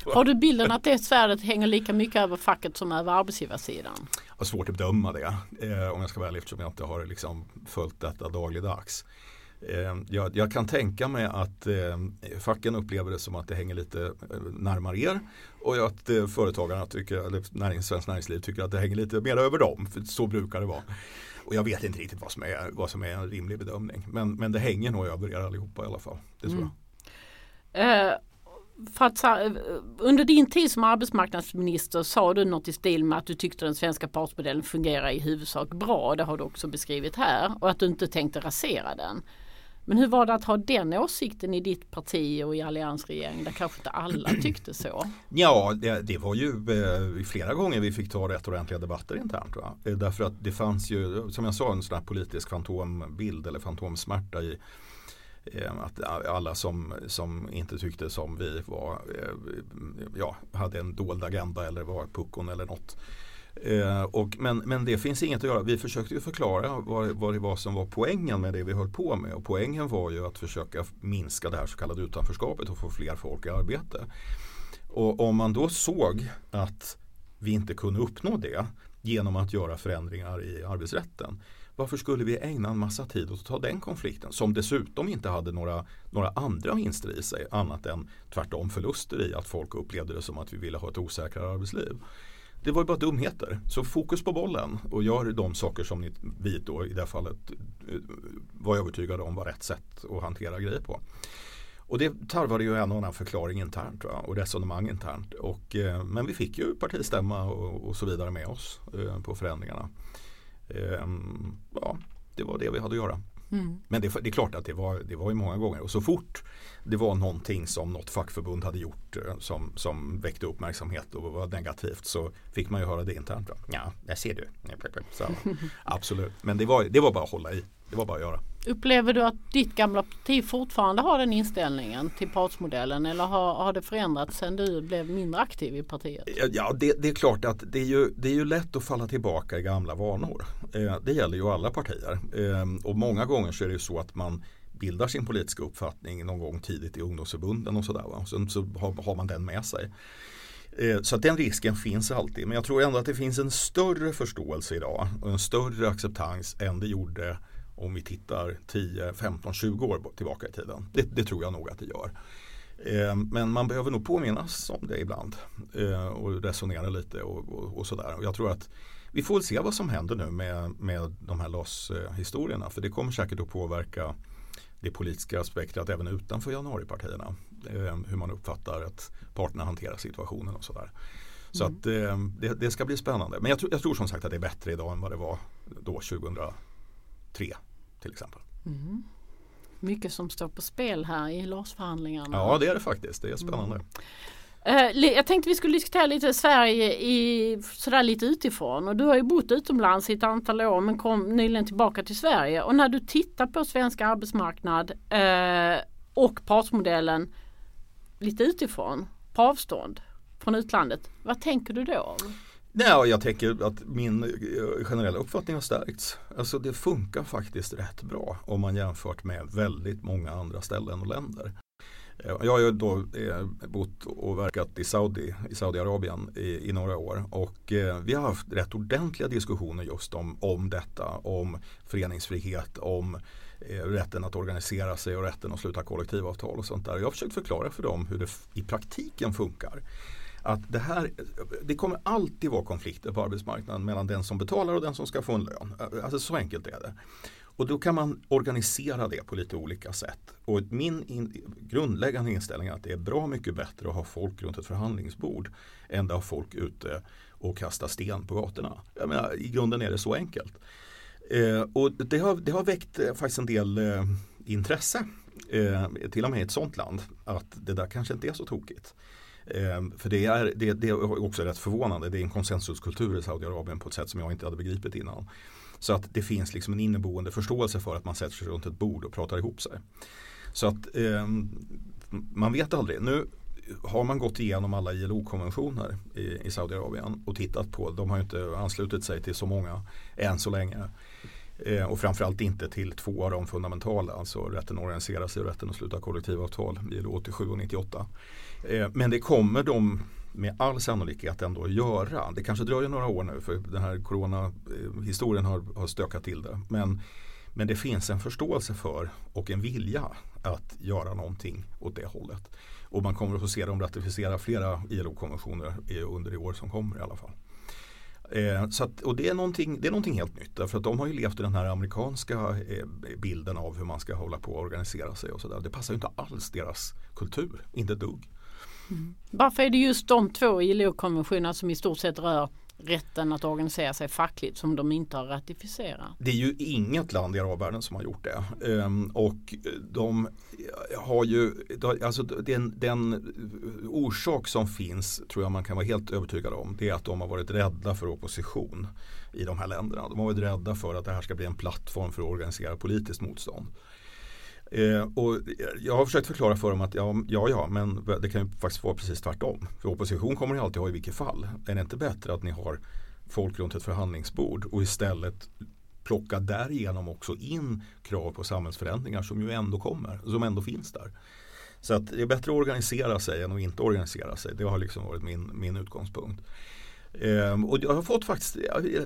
Har du bilden att det svärdet hänger lika mycket över facket som över arbetsgivarsidan? Jag har svårt att bedöma det. Eh, om jag ska vara ärlig eftersom jag inte har liksom följt detta dagligdags. Eh, jag, jag, kan tänka mig att eh, facken upplever det som att det hänger lite eh, närmare er och att eh, företagarna tycker, eller närings, Svenskt Näringsliv tycker att det hänger lite mer över dem. För så brukar det vara. Och jag vet inte riktigt vad som är, vad som är en rimlig bedömning. Men, men det hänger nog över er allihopa i alla fall. Det tror mm. jag. Eh, att, under din tid som arbetsmarknadsminister sa du något i stil med att du tyckte den svenska partsmodellen fungerar i huvudsak bra. Det har du också beskrivit här. Och att du inte tänkte rasera den. Men hur var det att ha den åsikten i ditt parti och i alliansregeringen där kanske inte alla tyckte så? Ja, det, det var ju eh, flera gånger vi fick ta rätt ordentliga debatter internt. Va? Eh, därför att det fanns ju, som jag sa, en sån här politisk fantombild eller fantomsmärta i eh, att alla som, som inte tyckte som vi var, ja, hade en dold agenda eller var puckon eller något. Eh, och, men, men det finns inget att göra. Vi försökte ju förklara vad, vad det var som var poängen med det vi höll på med. Och poängen var ju att försöka minska det här så kallade utanförskapet och få fler folk i arbete. Och om man då såg att vi inte kunde uppnå det genom att göra förändringar i arbetsrätten. Varför skulle vi ägna en massa tid åt att ta den konflikten som dessutom inte hade några, några andra vinster i sig annat än tvärtom förluster i att folk upplevde det som att vi ville ha ett osäkrare arbetsliv. Det var ju bara dumheter. Så fokus på bollen och gör de saker som ni, vi då i det här fallet eh, var övertygade om var rätt sätt att hantera grejer på. Och det tarvade ju en och annan förklaring internt va? och resonemang internt. Och, eh, men vi fick ju partistämma och, och så vidare med oss eh, på förändringarna. Eh, ja, det var det vi hade att göra. Mm. Men det, det, är klart att det var, det var ju många gånger och så fort det var någonting som något fackförbund hade gjort eh, som, som väckte uppmärksamhet och var negativt så fick man ju höra det internt. Ja, där ser du. Så, absolut, men det var, det var bara att hålla i. Det var bara att göra. Upplever du att ditt gamla parti fortfarande har den inställningen till partsmodellen eller har, har det förändrats sen du blev mindre aktiv i partiet? Ja, det, det är klart att det är, ju, det är ju lätt att falla tillbaka i gamla vanor. Eh, det gäller ju alla partier. Eh, och många gånger så är det ju så att man bildar sin politiska uppfattning någon gång tidigt i ungdomsförbunden och sådär. Sen så har, har man den med sig. Eh, så den risken finns alltid. Men jag tror ändå att det finns en större förståelse idag och en större acceptans än det gjorde om vi tittar 10, 15, 20 år tillbaka i tiden. Det, det tror jag nog att det gör. Eh, men man behöver nog påminnas om det ibland eh, och resonera lite och, och, och sådär. Och jag tror att vi får väl se vad som händer nu med, med de här LAS-historierna för det kommer säkert att påverka det politiska spektrat även utanför januaripartierna. Eh, hur man uppfattar att parterna hanterar situationen och sådär. Så mm. att eh, det, det, ska bli spännande. Men jag, tror, jag tror som sagt att det är bättre idag än vad det var då 2003 till exempel. Mm. Mycket som står på spel här i LAS-förhandlingarna. Ja det är det faktiskt. Det är spännande. Mm. Eh, jag tänkte vi skulle diskutera lite Sverige i, sådär lite utifrån och du har ju bott utomlands i ett antal år men kom nyligen tillbaka till Sverige och när du tittar på svensk arbetsmarknad eh, och partsmodellen lite utifrån på avstånd från utlandet. Vad tänker du då? Nej, jag tänker att min eh, generella uppfattning har stärkts. Alltså det funkar faktiskt rätt bra om man jämfört med väldigt många andra ställen och länder. Eh, jag har ju då eh, bott och verkat i Saudi, i Saudiarabien i, i några år och vi har haft rätt ordentliga diskussioner just om, om detta, om föreningsfrihet, om rätten att organisera sig och rätten att sluta kollektivavtal och sånt där. Jag har försökt förklara för dem hur det i praktiken funkar. Att det, här, det kommer alltid vara konflikter på arbetsmarknaden mellan den som betalar och den som ska få en lön. Alltså så enkelt är det. Och då kan man organisera det på lite olika sätt. Och min in, grundläggande inställning är att det är bra mycket bättre att ha folk runt ett förhandlingsbord än att ha folk ute och kasta sten på gatorna. Jag menar, I grunden är det så enkelt. Eh, och det har, det har väckt eh, faktiskt en del eh, intresse, eh, till och med i ett sånt land, att det där kanske inte är så tokigt. Eh, för det är, det, det är också rätt förvånande, det är en konsensuskultur i Saudiarabien på ett sätt som jag inte hade begripit innan. Så att det finns liksom en inneboende förståelse för att man sätter sig runt ett bord och pratar ihop sig. Så att eh, man vet aldrig. Nu har man gått igenom alla ILO-konventioner i, i Saudiarabien och tittat på, de har ju inte anslutit sig till så många än så länge. Eh, och framförallt inte till två av de fundamentala, alltså rätten att organisera sig och rätten att sluta kollektivavtal, ILO 87 och 98. Eh, men det kommer de med all sannolikhet ändå att göra. Det kanske dröjer några år nu för den här coronahistorien har, har stökat till det. Men, men det finns en förståelse för och en vilja att göra någonting åt det hållet. Och man kommer att få se dem ratificera flera ILO-konventioner under det år som kommer i alla fall. Eh, så att, och det är, någonting, det är någonting helt nytt därför att de har ju levt i den här amerikanska eh, bilden av hur man ska hålla på och organisera sig och sådär. Det passar ju inte alls deras kultur, inte ett dugg. Mm. Varför är det just de två ILO-konventionerna som i stort sett rör rätten att organisera sig fackligt som de inte har ratificerat? Det är ju inget land i arabvärlden som har gjort det. Ehm, och de har ju, alltså den, den, orsak som finns tror jag man kan vara helt övertygad om. Det är att de har varit rädda för opposition i de här länderna. De har varit rädda för att det här ska bli en plattform för att organisera politiskt motstånd. Eh, och jag har försökt förklara för dem att ja, ja, ja, men det kan ju faktiskt vara precis tvärtom. För opposition kommer ni alltid ha i vilket fall. Är det inte bättre att ni har folk runt ett förhandlingsbord och istället plocka därigenom också in krav på samhällsförändringar som ju ändå kommer, som ändå finns där. Så att det är bättre att organisera sig än att inte organisera sig. Det har liksom varit min, min utgångspunkt. Ehm, och jag har fått faktiskt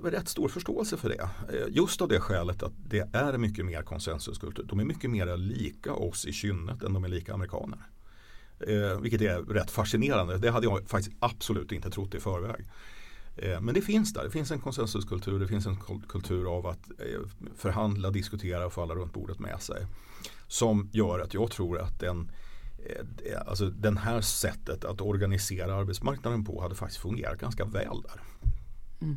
rätt stor förståelse för det. Ehm, just av det skälet att det är mycket mer konsensuskultur. De är mycket mer lika oss i kynnet än de är lika amerikaner. Ehm, vilket är rätt fascinerande. Det hade jag faktiskt absolut inte trott i förväg. Ehm, men det finns där. Det finns en konsensuskultur. Det finns en kultur av att eh, förhandla, diskutera och få alla runt bordet med sig. Som gör att jag tror att den alltså den här sättet att organisera arbetsmarknaden på hade faktiskt fungerat ganska väl där. Mm.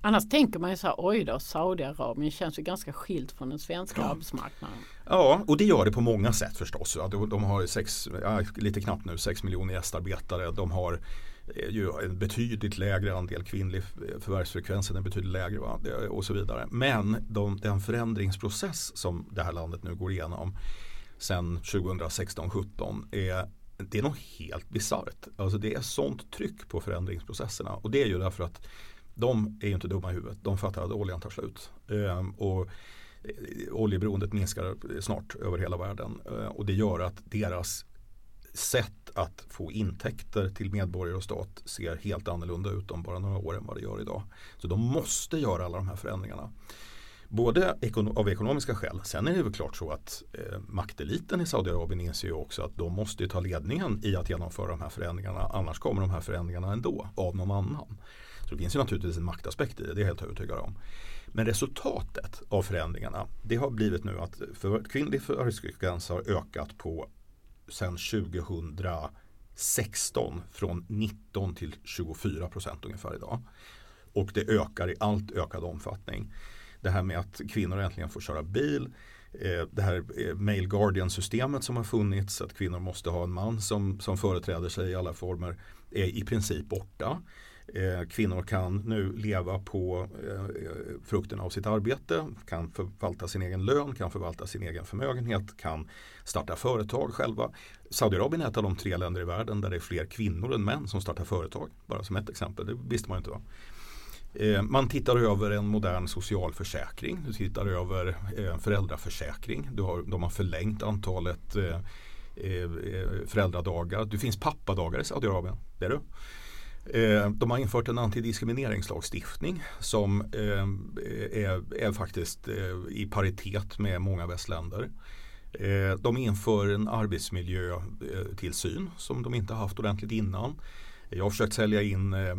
Annars tänker man ju så här, oj då, Saudiarabien känns ju ganska skilt från den svenska ja. arbetsmarknaden. Ja, och det gör det på många sätt förstås. De, har sex, lite knappt nu 6 miljoner gästarbetare. De har eh, ju en betydligt lägre andel kvinnlig förvärvsfrekvensen är betydligt lägre och så vidare. Men de, den förändringsprocess som det här landet nu går igenom sen 2016-17 är det är nog helt bisarrt. Alltså det är sånt tryck på förändringsprocesserna och det är ju därför att de är ju inte dumma i huvudet. De fattar att oljan tar slut. Ehm, och eh, oljeberoendet minskar snart över hela världen. Ehm, och det gör att deras sätt att få intäkter till medborgare och stat ser helt annorlunda ut om bara några år än vad det gör idag. Så de måste göra alla de här förändringarna. Både av ekonomiska skäl. Sen är det väl klart så att eh, makteliten i Saudiarabien inser ju också att de måste ta ledningen i att genomföra de här förändringarna. Annars kommer de här förändringarna ändå av någon annan. Så det finns ju naturligtvis en maktaspekt i det, det är jag helt övertygad om. Men resultatet av förändringarna det har blivit nu att för kvinnlig förvärvsfrekvens har ökat på sedan 2016 från 19 till 24 procent ungefär idag. Och det ökar i allt ökad omfattning. Det här med att kvinnor äntligen får köra bil. Eh, det här eh, male Guardian-systemet som har funnits, att kvinnor måste ha en man som, som företräder sig i alla former, är i princip borta. Eh, kvinnor kan nu leva på frukten av sitt arbete, kan förvalta sin egen lön, kan förvalta sin egen förmögenhet, kan starta företag själva. Saudiarabien är ett av de tre länder i världen där det är fler kvinnor än män som startar företag. Bara som ett exempel, det visste man ju inte. Va? Eh, man tittar över en modern socialförsäkring. Du tittar över eh, föräldraförsäkring. Du har, de har förlängt antalet eh, föräldradagar. Det finns pappadagar i Saudiarabien. Det är du. De har infört en antidiskrimineringslagstiftning som är, är faktiskt i paritet med många västländer. De inför en arbetsmiljötillsyn som de inte haft ordentligt innan. Jag har försökt sälja in eh,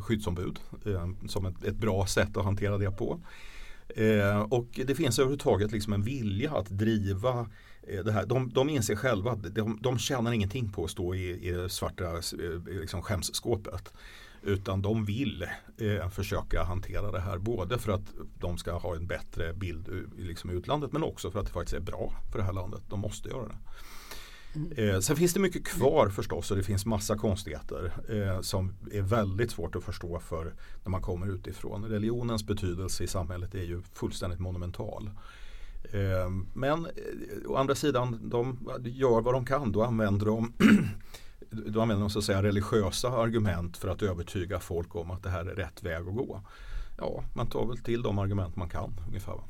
skyddsombud eh, som ett, ett, bra sätt att hantera det på. Eh, och det finns överhuvudtaget liksom en vilja att driva eh, det här. De, de inser själva att de, de tjänar ingenting på att stå i, i det svarta eh, liksom skämsskåpet. Utan de vill eh, försöka hantera det här både för att de ska ha en bättre bild eh, liksom, i utlandet men också för att det faktiskt är bra för det här landet. De måste göra det. Eh, sen finns det mycket kvar förstås och det finns massa konstigheter eh, som är väldigt svårt att förstå för när man kommer utifrån. Religionens betydelse i samhället är ju fullständigt monumental. Eh, men eh, å andra sidan, de gör vad de kan. Då använder de då använder de så att säga religiösa argument för att övertyga folk om att det här är rätt väg att gå. Ja, man tar väl till de argument man kan ungefär.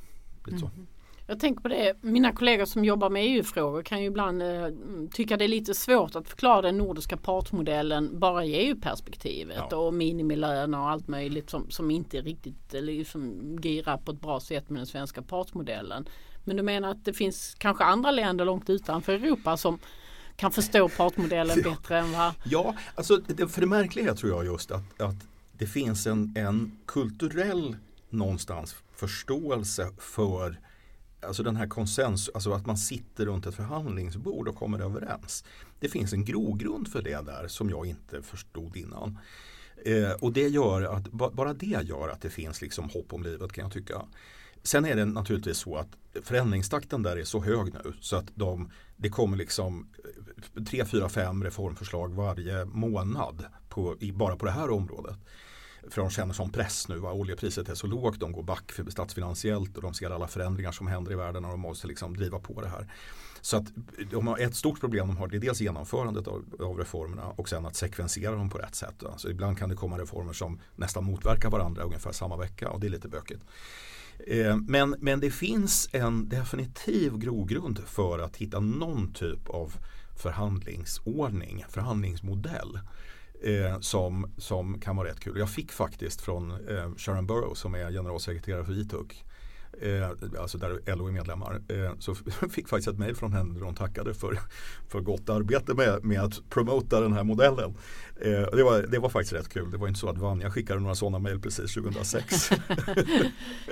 Lite så. Mm. Jag tänker på det, mina kollegor som jobbar med EU-frågor kan ju ibland eh, tycka det är lite svårt att förklara den nordiska partsmodellen bara i EU-perspektivet ja. och minimilöner och allt möjligt som, som inte riktigt liksom girar på ett bra sätt med den svenska partsmodellen. Men du menar att det finns kanske andra länder långt utanför Europa som kan förstå partsmodellen ja. bättre än vad... Ja, alltså för det märkliga tror jag just att, att det finns en, en kulturell någonstans förståelse för Alltså den här konsensus, alltså att man sitter runt ett förhandlingsbord och kommer överens. Det finns en grogrund för det där som jag inte förstod innan. Eh, och det gör att, bara det gör att det finns liksom hopp om livet kan jag tycka. Sen är det naturligtvis så att förändringstakten där är så hög nu så att de, det kommer liksom eh, tre, fyra, fem reformförslag varje månad på, bara på det här området. För de känner som press nu. Va? Oljepriset är så lågt, de går back för statsfinansiellt och de ser alla förändringar som händer i världen och de måste liksom driva på det här. Så att de har ett stort problem de har det är dels genomförandet av, av reformerna och sen att sekvensera dem på rätt sätt. Alltså ibland kan det komma reformer som nästan motverkar varandra ungefär samma vecka och det är lite bökigt. Eh, men, men det finns en definitiv grogrund för att hitta någon typ av förhandlingsordning, förhandlingsmodell eh, som, som kan vara rätt kul. Jag fick faktiskt från eh, Sharon Burrow som är generalsekreterare för ITUC Eh, alltså där LO är medlemmar, eh, så fick faktiskt ett mejl från henne där hon tackade för, för gott arbete med, med att promota den här modellen. Eh, det, var, det var faktiskt rätt kul. Det var inte så att Vanja skickade några sådana mejl precis 2006.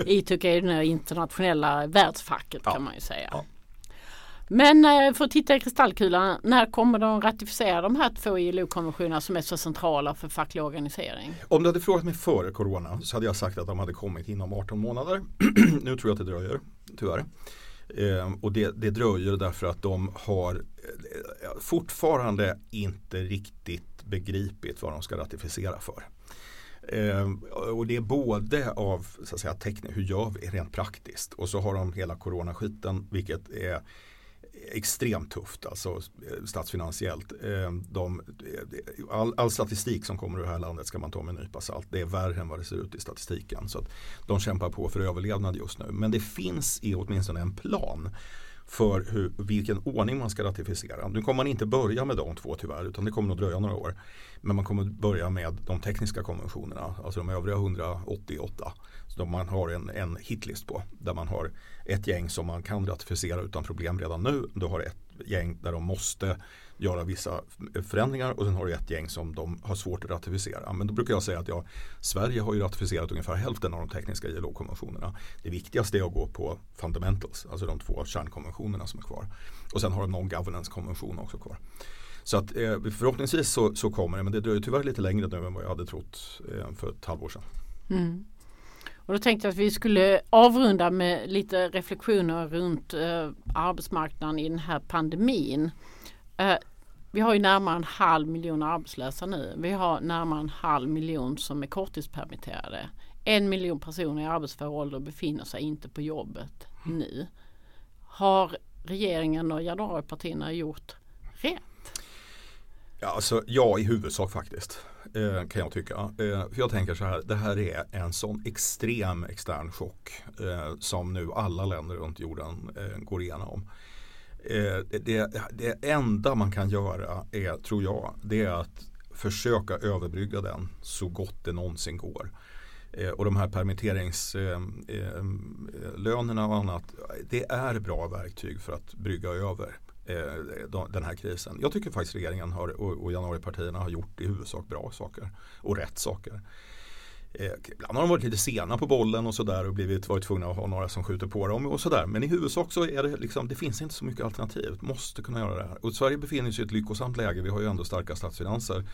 ITUC är det internationella världsfacket ja. kan man ju säga. Ja. Men eh, för att titta i kristallkulan, när kommer de ratificera de här två ILO-konventionerna som är så centrala för facklig organisering? Om du hade frågat mig före corona så hade jag sagt att de hade kommit inom 18 månader. nu tror jag att det dröjer, tyvärr. Eh, och det, det, dröjer därför att de har eh, fortfarande inte riktigt begripit vad de ska ratificera för. Eh, och det är både av så att säga, teknik, hur gör vi rent praktiskt och så har de hela coronaskiten vilket är extremt tufft alltså eh, statsfinansiellt. Eh, de, eh, all, all, statistik som kommer ur det här landet ska man ta med en nypa salt. Det är värre än vad det ser ut i statistiken. Så att de kämpar på för överlevnad just nu. Men det finns i åtminstone en plan för hur, vilken ordning man ska ratificera. Nu kommer man inte börja med de två tyvärr utan det kommer nog dröja några år. Men man kommer börja med de tekniska konventionerna, alltså de övriga 188. Som man har en, en hitlist på där man har ett gäng som man kan ratificera utan problem redan nu. Du har ett gäng där de måste göra vissa förändringar och sen har du ett gäng som de har svårt att ratificera. Men då brukar jag säga att ja, Sverige har ju ratificerat ungefär hälften av de tekniska ILO-konventionerna. Det viktigaste är att gå på fundamentals, alltså de två kärnkonventionerna som är kvar. Och sen har de någon governance-konvention också kvar. Så att eh, förhoppningsvis så, så, kommer det, men det dröjer tyvärr lite längre nu än vad jag hade trott eh, för ett halvår sedan. Mm. Och då tänkte jag att vi skulle avrunda med lite reflektioner runt eh, arbetsmarknaden i den här pandemin. Eh, vi har ju närmare en halv miljon arbetslösa nu. Vi har närmare en halv miljon som är korttidspermitterade. En miljon personer i arbetsför ålder befinner sig inte på jobbet nu. Har regeringen och januaripartierna gjort rätt? Ja, alltså, ja, i huvudsak faktiskt. Eh, kan jag tycka. Eh, för jag tänker så här, det här är en sån extrem extern chock eh, som nu alla länder runt jorden eh, går igenom. Eh, det, det enda man kan göra är, tror jag, det är att försöka överbrygga den så gott det någonsin går. Eh, och de här permitteringslönerna eh, och annat, det är bra verktyg för att brygga över den här krisen. Jag tycker faktiskt regeringen har, och januaripartierna har gjort i huvudsak bra saker och rätt saker. Eh, ibland har de varit lite sena på bollen och sådär och blivit, varit tvungna att ha några som skjuter på dem och sådär. Men i huvudsak så är det liksom, det finns inte så mycket alternativ. Måste kunna göra det här. Och Sverige befinner sig i ett lyckosamt läge. Vi har ju ändå starka statsfinanser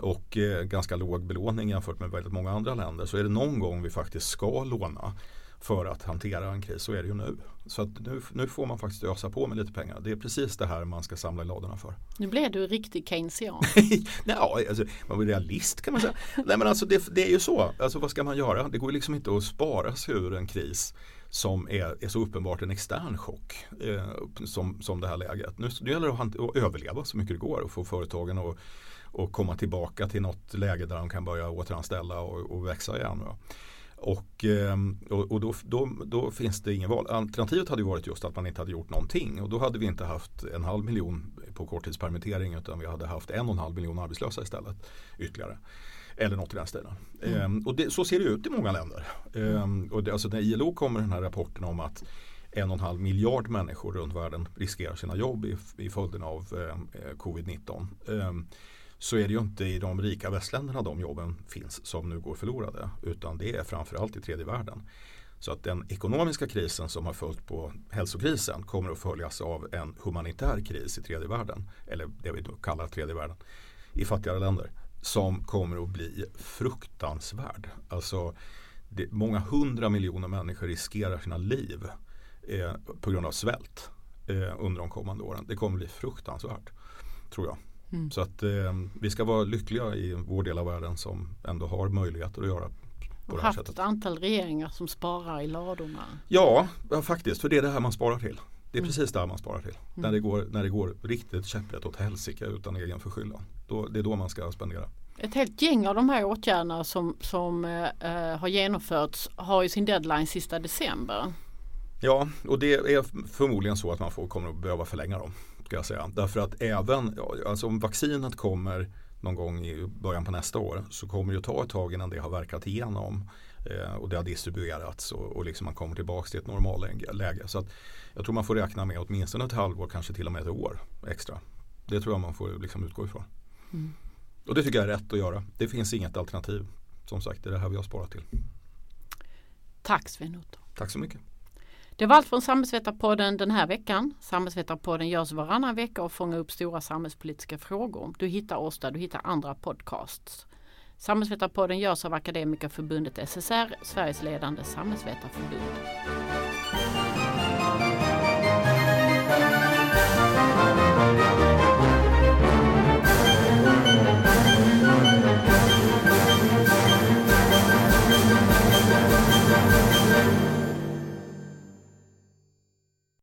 och eh, ganska låg belåning jämfört med väldigt många andra länder. Så är det någon gång vi faktiskt ska låna för att hantera en kris så är det ju nu. Så att nu, nu får man faktiskt ösa på med lite pengar. Det är precis det här man ska samla i ladorna för. Nu blev du riktig keynesian. Nej, alltså, man är realist kan man säga. Nej men alltså det, det, är ju så. Alltså vad ska man göra? Det går liksom inte att spara sig ur en kris som är, är så uppenbart en extern chock eh, som, som det här läget. Nu, nu gäller det att, att överleva så mycket det går och få företagen att och komma tillbaka till något läge där de kan börja återanställa och, och växa igen. Då. Och, ehm, och, och då, då, då, finns det ingen val. Alternativet hade varit just att man inte hade gjort någonting och då hade vi inte haft en halv miljon på korttidspermittering utan vi hade haft en och en halv miljon arbetslösa istället ytterligare. Eller något i den stilen. Mm. Ehm, och det, så ser det ut i många länder. Ehm, och det, alltså när ILO kommer den här rapporten om att en och en halv miljard människor runt världen riskerar sina jobb i, i följden av eh, covid-19 så är det ju inte i de rika västländerna de jobben finns som nu går förlorade utan det är framförallt i tredje världen. Så att den ekonomiska krisen som har följt på hälsokrisen kommer att följas av en humanitär kris i tredje världen eller det vi kallar tredje världen i fattigare länder som kommer att bli fruktansvärd. Alltså det, många hundra miljoner människor riskerar sina liv eh, på grund av svält eh, under de kommande åren. Det kommer att bli fruktansvärt tror jag. Mm. Så att eh, vi ska vara lyckliga i vår del av världen som ändå har möjligheter att göra på och haft ett antal regeringar som sparar i ladorna. Ja, ja, faktiskt. För det är det här man sparar till. Det är mm. precis det här man sparar till. Mm. När, det går, när det går riktigt käpprätt åt helsike utan egen förskyllan. Då, det är då man ska spendera. Ett helt gäng av de här åtgärderna som, som eh, har genomförts har ju sin deadline sista december. Ja, och det är förmodligen så att man får, kommer att behöva förlänga dem ska jag säga. Därför att även, alltså om vaccinet kommer någon gång i början på nästa år så kommer det ta ett tag innan det har verkat igenom eh, och det har distribuerats och, och liksom man kommer tillbaka till ett normalläge. Så att jag tror man får räkna med åtminstone ett halvår, kanske till och med ett år extra. Det tror jag man får liksom utgå ifrån. Mm. Och det tycker jag är rätt att göra. Det finns inget alternativ. Som sagt, det är det här vi har sparat till. Tack Sven Otto. Tack så mycket. Det var allt från Samhällsvetarpodden den här veckan. Samhällsvetarpodden görs varannan vecka och fångar upp stora samhällspolitiska frågor. Du hittar oss där du hittar andra podcasts. Samhällsvetarpodden görs av Akademikerförbundet SSR, Sveriges ledande samhällsvetarförbund.